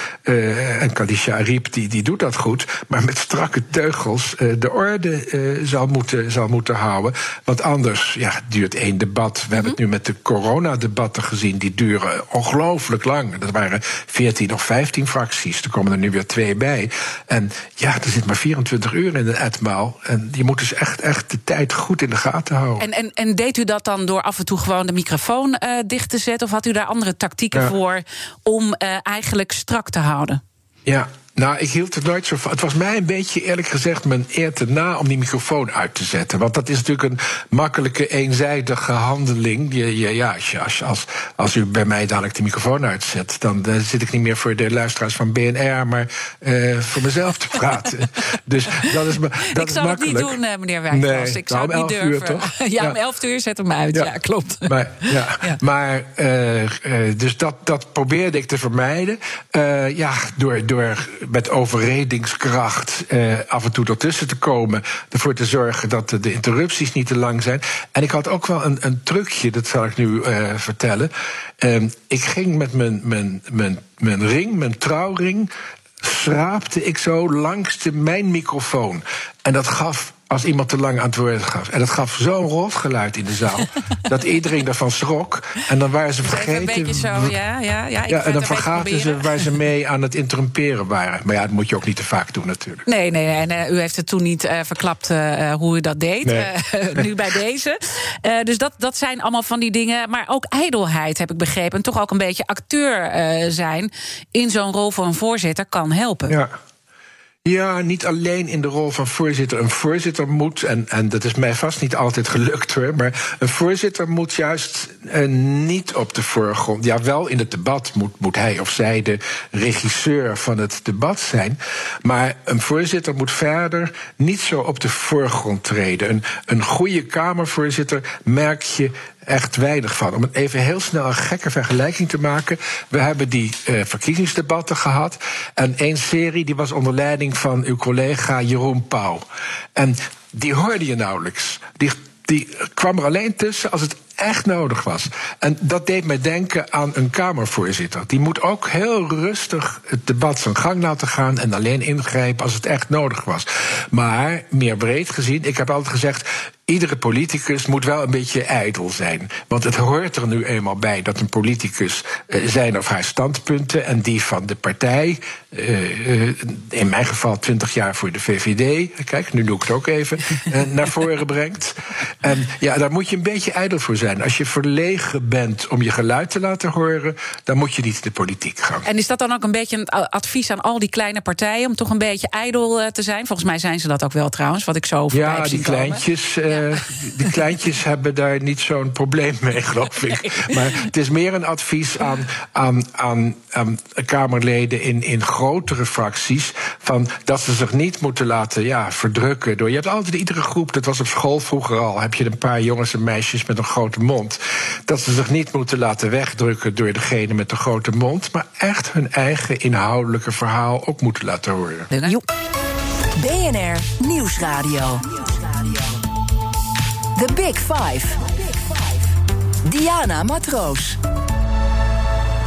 En Kadisha Ariep die, die doet dat goed. Maar met strakke teugels de orde zal, moeten, zal moeten houden. Want anders ja, duurt één debat. We hebben het nu met de coronadebatten gezien. Die duren ongelooflijk lang. Dat waren 14 of 15 fracties. Er komen er nu weer twee bij. En ja, er zit maar 24 uur in een etmaal. En je moet dus echt, echt de tijd goed in de gaten houden. En, en, en deed u dat dan door af en toe gewoon de microfoon dicht te zetten? Of had u daar andere tactieken ja. voor om uh, eigenlijk strak te houden? Ja, nou, ik hield het nooit zo van. Het was mij een beetje, eerlijk gezegd, mijn eer te na om die microfoon uit te zetten. Want dat is natuurlijk een makkelijke, eenzijdige handeling. Je, je, ja, als, als, als, als u bij mij dadelijk de microfoon uitzet, dan uh, zit ik niet meer voor de luisteraars van BNR, maar uh, voor mezelf te praten. dus dat is, dat ik makkelijk. het niet doen, uh, meneer Wijnvals. Nee, ik zou nou, het niet uur, durven. toch? ja, om elf uur zet hem uit. Ja, ja klopt. Maar, ja. ja. maar dus dat, dat probeerde ik te vermijden. ja, door, door met overredingskracht uh, af en toe ertussen te komen. Ervoor te zorgen dat de interrupties niet te lang zijn. En ik had ook wel een, een trucje, dat zal ik nu uh, vertellen. Uh, ik ging met mijn, mijn, mijn, mijn ring, mijn trouwring. schraapte ik zo langs de, mijn microfoon. En dat gaf als iemand te lang aan het woord gaf. En dat gaf zo'n rotgeluid in de zaal. dat iedereen daarvan schrok. En dan waren ze vergeten. Een beetje zo, ja. ja, ja, ja en dan vergaten ze waar ze mee aan het interrumperen waren. Maar ja, dat moet je ook niet te vaak doen, natuurlijk. Nee, nee, en uh, u heeft het toen niet uh, verklapt uh, hoe u dat deed. Nee. nu bij deze. dus dat, dat zijn allemaal van die dingen. Maar ook ijdelheid, heb ik begrepen. En toch ook een beetje acteur zijn in zo'n rol voor een voorzitter kan helpen. Ja. Ja, niet alleen in de rol van voorzitter. Een voorzitter moet, en, en dat is mij vast niet altijd gelukt hoor, maar een voorzitter moet juist uh, niet op de voorgrond. Ja, wel in het debat moet, moet hij of zij de regisseur van het debat zijn. Maar een voorzitter moet verder niet zo op de voorgrond treden. Een, een goede Kamervoorzitter merk je echt weinig van. Om even heel snel een gekke vergelijking te maken. We hebben die uh, verkiezingsdebatten gehad. En één serie die was onder leiding van uw collega Jeroen Pauw. En die hoorde je nauwelijks. Die, die kwam er alleen tussen als het echt nodig was. En dat deed mij denken aan een Kamervoorzitter. Die moet ook heel rustig het debat zijn gang laten gaan en alleen ingrijpen als het echt nodig was. Maar meer breed gezien, ik heb altijd gezegd. Iedere politicus moet wel een beetje ijdel zijn. Want het hoort er nu eenmaal bij dat een politicus uh, zijn of haar standpunten en die van de partij, uh, uh, in mijn geval 20 jaar voor de VVD, kijk, nu doe ik het ook even, naar voren brengt. En ja, daar moet je een beetje ijdel voor zijn zijn. Als je verlegen bent om je geluid te laten horen, dan moet je niet de politiek gaan. En is dat dan ook een beetje een advies aan al die kleine partijen om toch een beetje ijdel eh, te zijn? Volgens mij zijn ze dat ook wel trouwens, wat ik zo Ja, die kleintjes, uh, die kleintjes hebben daar niet zo'n probleem mee, geloof ik. Maar het is meer een advies aan, aan, aan, aan Kamerleden in, in grotere fracties. Van dat ze zich niet moeten laten ja, verdrukken door. Je hebt altijd iedere groep, dat was op school vroeger al, heb je een paar jongens en meisjes met een mond. Dat ze zich niet moeten laten wegdrukken door degene met de grote mond, maar echt hun eigen inhoudelijke verhaal ook moeten laten horen. BNR Nieuwsradio. The Big Five. Diana Matroos.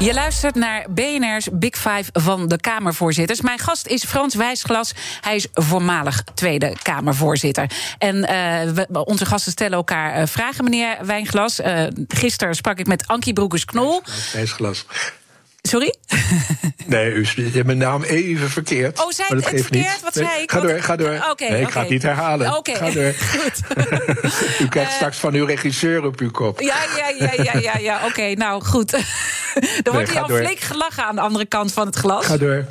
Je luistert naar BNR's Big Five van de Kamervoorzitters. Mijn gast is Frans Wijsglas. Hij is voormalig Tweede Kamervoorzitter. En uh, onze gasten stellen elkaar uh, vragen, meneer Wijnglas. Uh, gisteren sprak ik met Ankie Broekers-Knol. Wijsglas. Sorry? Nee, u hebt mijn naam even verkeerd. Oh, zei het, het verkeerd? Niet. Wat zei ik? Ga door, ga door. Okay, nee, ik okay. ga het niet herhalen. Oké, ga door. goed. u krijgt uh, straks van uw regisseur op uw kop. Ja, ja, ja, ja, ja, ja. oké, nou goed. er wordt nee, hier al door. flink gelachen aan de andere kant van het glas. Ga door.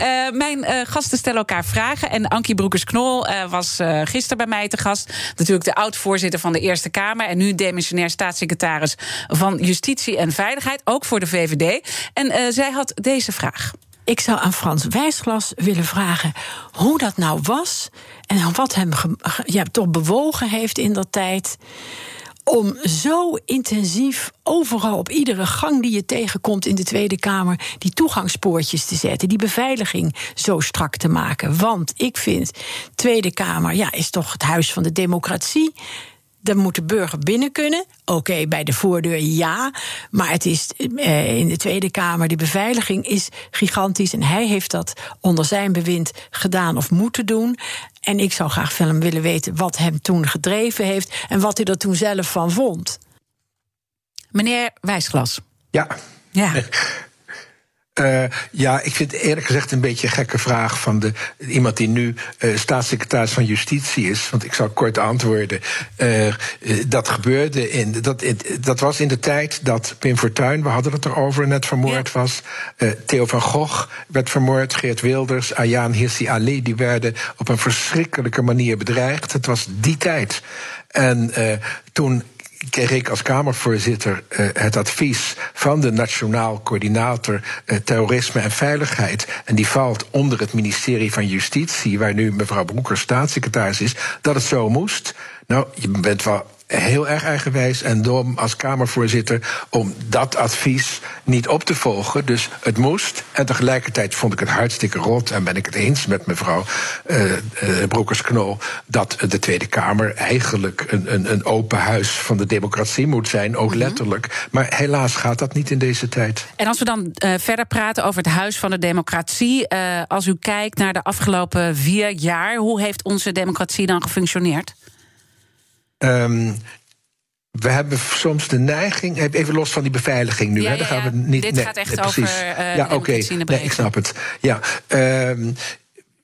Uh, mijn uh, gasten stellen elkaar vragen. En Ankie Broekers-Knol was gisteren bij mij te gast. Natuurlijk de oud-voorzitter van de Eerste Kamer... en nu demissionair staatssecretaris van Justitie en Veiligheid. Ook voor de VVD. En zij had deze vraag. Ik zou aan Frans Wijsglas willen vragen hoe dat nou was en wat hem ja, toch bewogen heeft in dat tijd om zo intensief overal op iedere gang die je tegenkomt in de Tweede Kamer die toegangspoortjes te zetten, die beveiliging zo strak te maken. Want ik vind Tweede Kamer ja, is toch het huis van de democratie. Dan moet de burger binnen kunnen. Oké, okay, bij de voordeur ja. Maar het is eh, in de Tweede Kamer, die beveiliging is gigantisch. En hij heeft dat onder zijn bewind gedaan of moeten doen. En ik zou graag van hem willen weten wat hem toen gedreven heeft. En wat hij er toen zelf van vond. Meneer Wijsglas. Ja. Ja. Uh, ja, ik vind eerlijk gezegd een beetje een gekke vraag van de, iemand die nu uh, staatssecretaris van Justitie is. Want ik zal kort antwoorden. Uh, dat gebeurde in. Dat, dat was in de tijd dat Pim Fortuyn, we hadden het erover, net vermoord ja. was. Theo van Gogh werd vermoord. Geert Wilders, Ayaan Hirsi Ali, die werden op een verschrikkelijke manier bedreigd. Het was die tijd. En toen kreeg ik als Kamervoorzitter uh, het advies van de Nationaal Coördinator uh, Terrorisme en Veiligheid. En die valt onder het ministerie van Justitie, waar nu mevrouw Broeker staatssecretaris is, dat het zo moest. Nou, je bent wel heel erg eigenwijs en dom als Kamervoorzitter om dat advies niet op te volgen. Dus het moest. En tegelijkertijd vond ik het hartstikke rot en ben ik het eens met mevrouw uh, uh, Broekers-Knol dat de Tweede Kamer eigenlijk een, een, een open huis van de democratie moet zijn, ook letterlijk. Maar helaas gaat dat niet in deze tijd. En als we dan uh, verder praten over het huis van de democratie, als u kijkt naar de afgelopen vier jaar, hoe heeft onze democratie dan gefunctioneerd? Um, we hebben soms de neiging, even los van die beveiliging nu, ja, hè, ja, daar gaan we niet. Dit nee, gaat echt nee, over uh, ja, oké, okay. nee, ik snap het. Ja, um,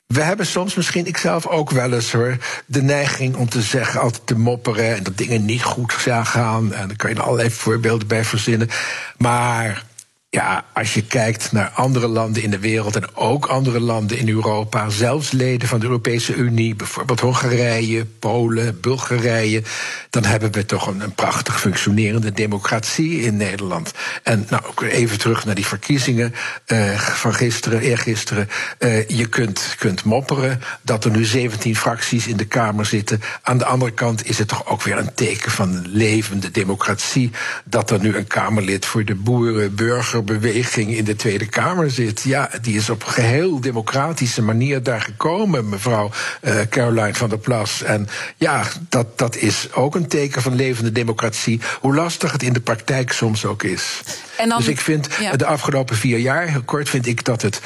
we hebben soms misschien, ikzelf ook wel eens hoor, de neiging om te zeggen, altijd te mopperen en dat dingen niet goed gaan. En daar kan je er allerlei voorbeelden bij verzinnen. Maar ja, als je kijkt naar andere landen in de wereld en ook andere landen in Europa, zelfs leden van de Europese Unie, bijvoorbeeld Hongarije, Polen, Bulgarije, dan hebben we toch een, prachtig functionerende democratie in Nederland. En nou, even terug naar die verkiezingen uh, van gisteren, eergisteren. Uh, je kunt, kunt mopperen dat er nu 17 fracties in de Kamer zitten. Aan de andere kant is het toch ook weer een teken van levende democratie dat er nu een Kamerlid voor de boeren, burger, beweging in de Tweede Kamer zit. Ja, die is op geheel democratische manier daar gekomen, mevrouw uh, Caroline van der Plas. En ja, dat, dat is ook een teken van levende democratie, hoe lastig het in de praktijk soms ook is. En dan, dus ik vind ja. de afgelopen vier jaar, heel kort, vind ik dat het,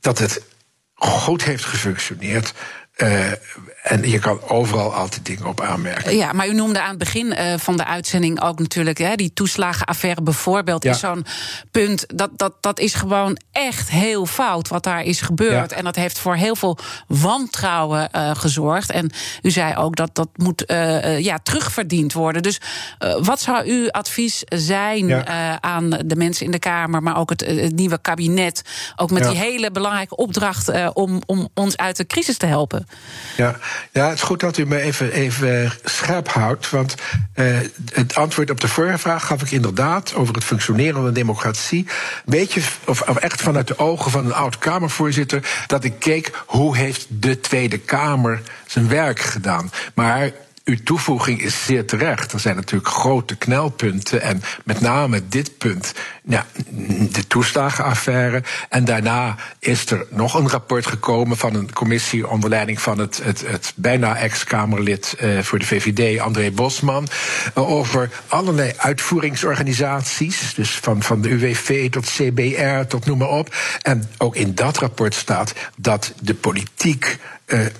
dat het goed heeft gefunctioneerd. Uh, en je kan overal altijd dingen op aanmerken. Ja, maar u noemde aan het begin uh, van de uitzending ook natuurlijk hè, die toeslagenaffaire bijvoorbeeld. Ja. Is zo'n punt. Dat, dat, dat is gewoon echt heel fout wat daar is gebeurd. Ja. En dat heeft voor heel veel wantrouwen uh, gezorgd. En u zei ook dat dat moet ja, terugverdiend worden. Dus wat zou uw advies zijn ja. aan de mensen in de Kamer, maar ook het, het nieuwe kabinet? Ook met die hele belangrijke opdracht om, om ons uit de crisis te helpen. Ja, ja het is goed dat u me even, even scherp houdt. Want uh, het antwoord op de vorige vraag gaf ik inderdaad over het functioneren van de democratie. Weet je, of, of echt vanuit de ogen van een oud Kamervoorzitter, dat ik keek hoe heeft de Tweede Kamer zijn werk gedaan. Maar uw toevoeging is zeer terecht. Er zijn natuurlijk grote knelpunten. En met name dit punt, de toeslagenaffaire. En daarna is er nog een rapport gekomen van een commissie onder leiding van het, het, het bijna ex-Kamerlid uh, voor de VVD, André Bosman. Uh, over allerlei uitvoeringsorganisaties. Dus van, van de UWV tot CBR tot noem maar op. En ook in dat rapport staat dat de politiek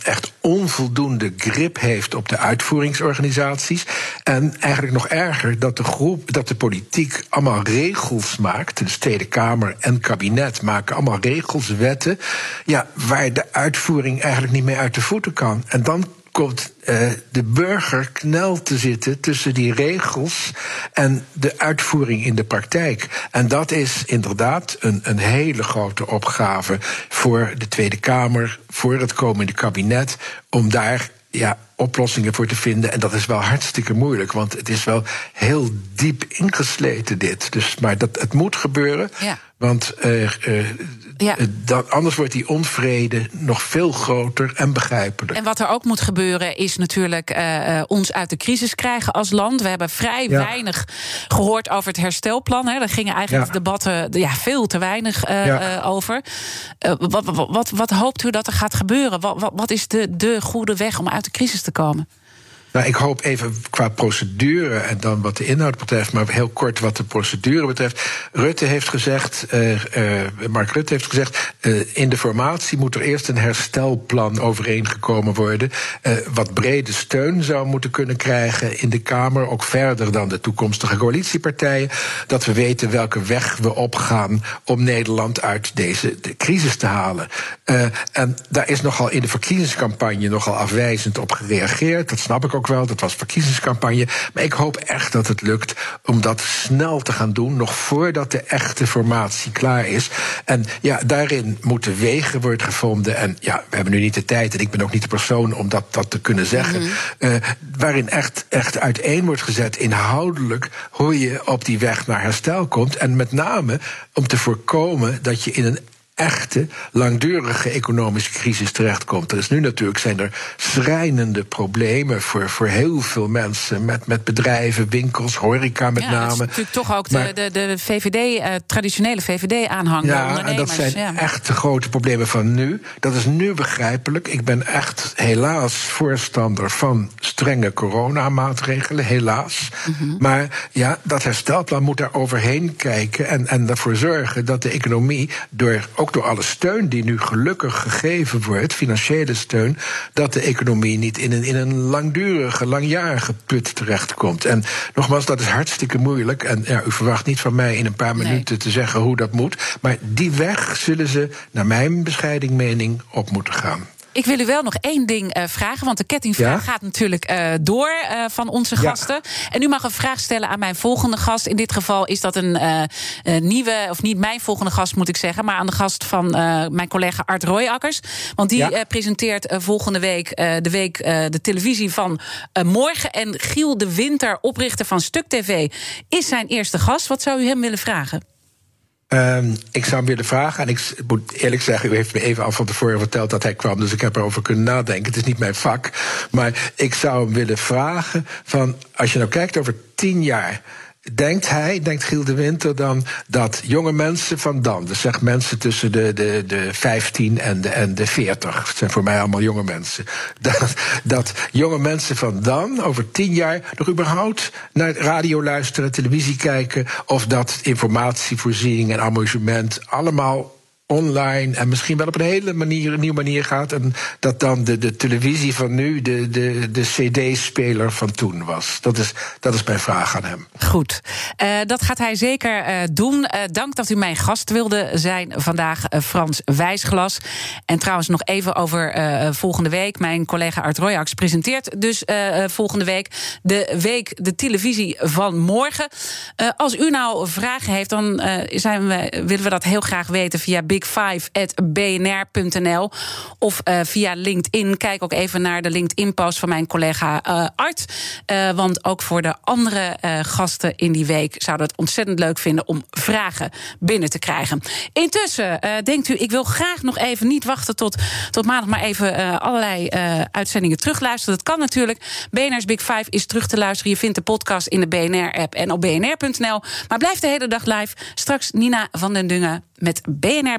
echt onvoldoende grip heeft op de uitvoeringsorganisaties. En eigenlijk nog erger, dat de groep, dat de politiek allemaal regels maakt. De Tweede Kamer en kabinet maken allemaal regels, wetten. Ja, waar de uitvoering eigenlijk niet meer uit de voeten kan. En dan komt uh, de burger knel te zitten tussen die regels en de uitvoering in de praktijk. En dat is inderdaad een, een hele grote opgave voor de Tweede Kamer, voor het komende kabinet, om daar ja, oplossingen voor te vinden. En dat is wel hartstikke moeilijk, want het is wel heel diep ingesleten dit. Dus, maar dat, het moet gebeuren. Ja. Want uh, uh, ja. dat, anders wordt die onvrede nog veel groter en begrijpelijker. En wat er ook moet gebeuren is natuurlijk uh, ons uit de crisis krijgen als land. We hebben vrij ja. weinig gehoord over het herstelplan. Hè. Daar gingen eigenlijk ja. debatten ja, veel te weinig over. Wat, wat, wat, wat, hoopt u dat er gaat gebeuren? Wat, wat is de, de goede weg om uit de crisis te komen? Nou, ik hoop even qua procedure en dan wat de inhoud betreft, maar heel kort wat de procedure betreft. Rutte heeft gezegd, uh, uh, Mark Rutte heeft gezegd, uh, in de formatie moet er eerst een herstelplan overeengekomen worden, wat brede steun zou moeten kunnen krijgen in de Kamer, ook verder dan de toekomstige coalitiepartijen, dat we weten welke weg we opgaan om Nederland uit deze de crisis te halen. en daar is nogal in de verkiezingscampagne nogal afwijzend op gereageerd, dat snap ik ook wel, dat was verkiezingscampagne. Maar ik hoop echt dat het lukt om dat snel te gaan doen, nog voordat de echte formatie klaar is. En ja, daarin moeten wegen worden gevonden. En ja, we hebben nu niet de tijd en ik ben ook niet de persoon om dat, dat te kunnen zeggen. Mm -hmm. uh, waarin echt, echt uiteen wordt gezet inhoudelijk hoe je op die weg naar herstel komt. En met name om te voorkomen dat je in een echte, langdurige economische crisis terechtkomt. Er is nu natuurlijk zijn er schrijnende problemen voor, voor heel veel mensen. Met, met bedrijven, winkels, horeca met ja, name. Dat is natuurlijk toch ook maar, de, de, de VVD, uh, traditionele VVD-aanhanger. Ja, en dat zijn ja. echt de grote problemen van nu. Dat is nu begrijpelijk. Ik ben echt helaas voorstander van strenge coronamaatregelen, helaas. Mm -hmm. Maar ja, dat herstelplan moet daar overheen kijken en, en ervoor zorgen dat de economie door ook door alle steun die nu gelukkig gegeven wordt, financiële steun, dat de economie niet in een, in een langdurige, langjarige put terechtkomt. En nogmaals, dat is hartstikke moeilijk. En ja, u verwacht niet van mij in een paar minuten nee. te zeggen hoe dat moet. Maar die weg zullen ze, naar mijn bescheiding mening, op moeten gaan. Ik wil u wel nog één ding uh, vragen, want de kettingvraag ja? gaat natuurlijk uh, door uh, van onze gasten. Ja. En u mag een vraag stellen aan mijn volgende gast. In dit geval is dat een nieuwe, of niet mijn volgende gast moet ik zeggen, maar aan de gast van mijn collega Art Royakkers. Want die ja. presenteert volgende week de week de televisie van morgen. En Giel de Winter, oprichter van Stuk TV, is zijn eerste gast. Wat zou u hem willen vragen? Um, ik zou hem willen vragen, en ik moet eerlijk zeggen, u heeft me even al van tevoren verteld dat hij kwam, dus ik heb erover kunnen nadenken. Het is niet mijn vak, maar ik zou hem willen vragen van, als je nou kijkt over tien jaar, denkt hij, denkt Giel de Winter dan, dat jonge mensen van dan, dus zeg mensen tussen de, de, de 15 en de, en de 40, dat zijn voor mij allemaal jonge mensen, dat, dat jonge mensen van dan over tien jaar nog überhaupt naar radio luisteren, televisie kijken, of dat informatievoorziening en amusement allemaal online en misschien wel op een hele manier, een nieuwe manier gaat. En dat dan de, de televisie van nu de, de, de CD-speler van toen was. Dat is, dat is mijn vraag aan hem. Goed, uh, dat gaat hij zeker uh, doen. Uh, dank dat u mijn gast wilde zijn vandaag, Frans Wijsglas. En trouwens nog even over volgende week. Mijn collega Art Royax presenteert dus volgende week de week de televisie van morgen. als u nou vragen heeft, dan zijn we, willen we dat heel graag weten via big5.bnr.nl of uh, via LinkedIn. Kijk ook even naar de LinkedIn-post van mijn collega uh, Art. Uh, want ook voor de andere gasten in die week zouden het ontzettend leuk vinden om vragen binnen te krijgen. Intussen denkt u, ik wil graag nog even niet wachten tot, tot maandag, maar even allerlei uitzendingen terugluisteren. Dat kan natuurlijk. BNR's Big Five is terug te luisteren. Je vindt de podcast in de BNR-app en op bnr.nl. Maar blijf de hele dag live. Straks Nina van den Dungen met BNR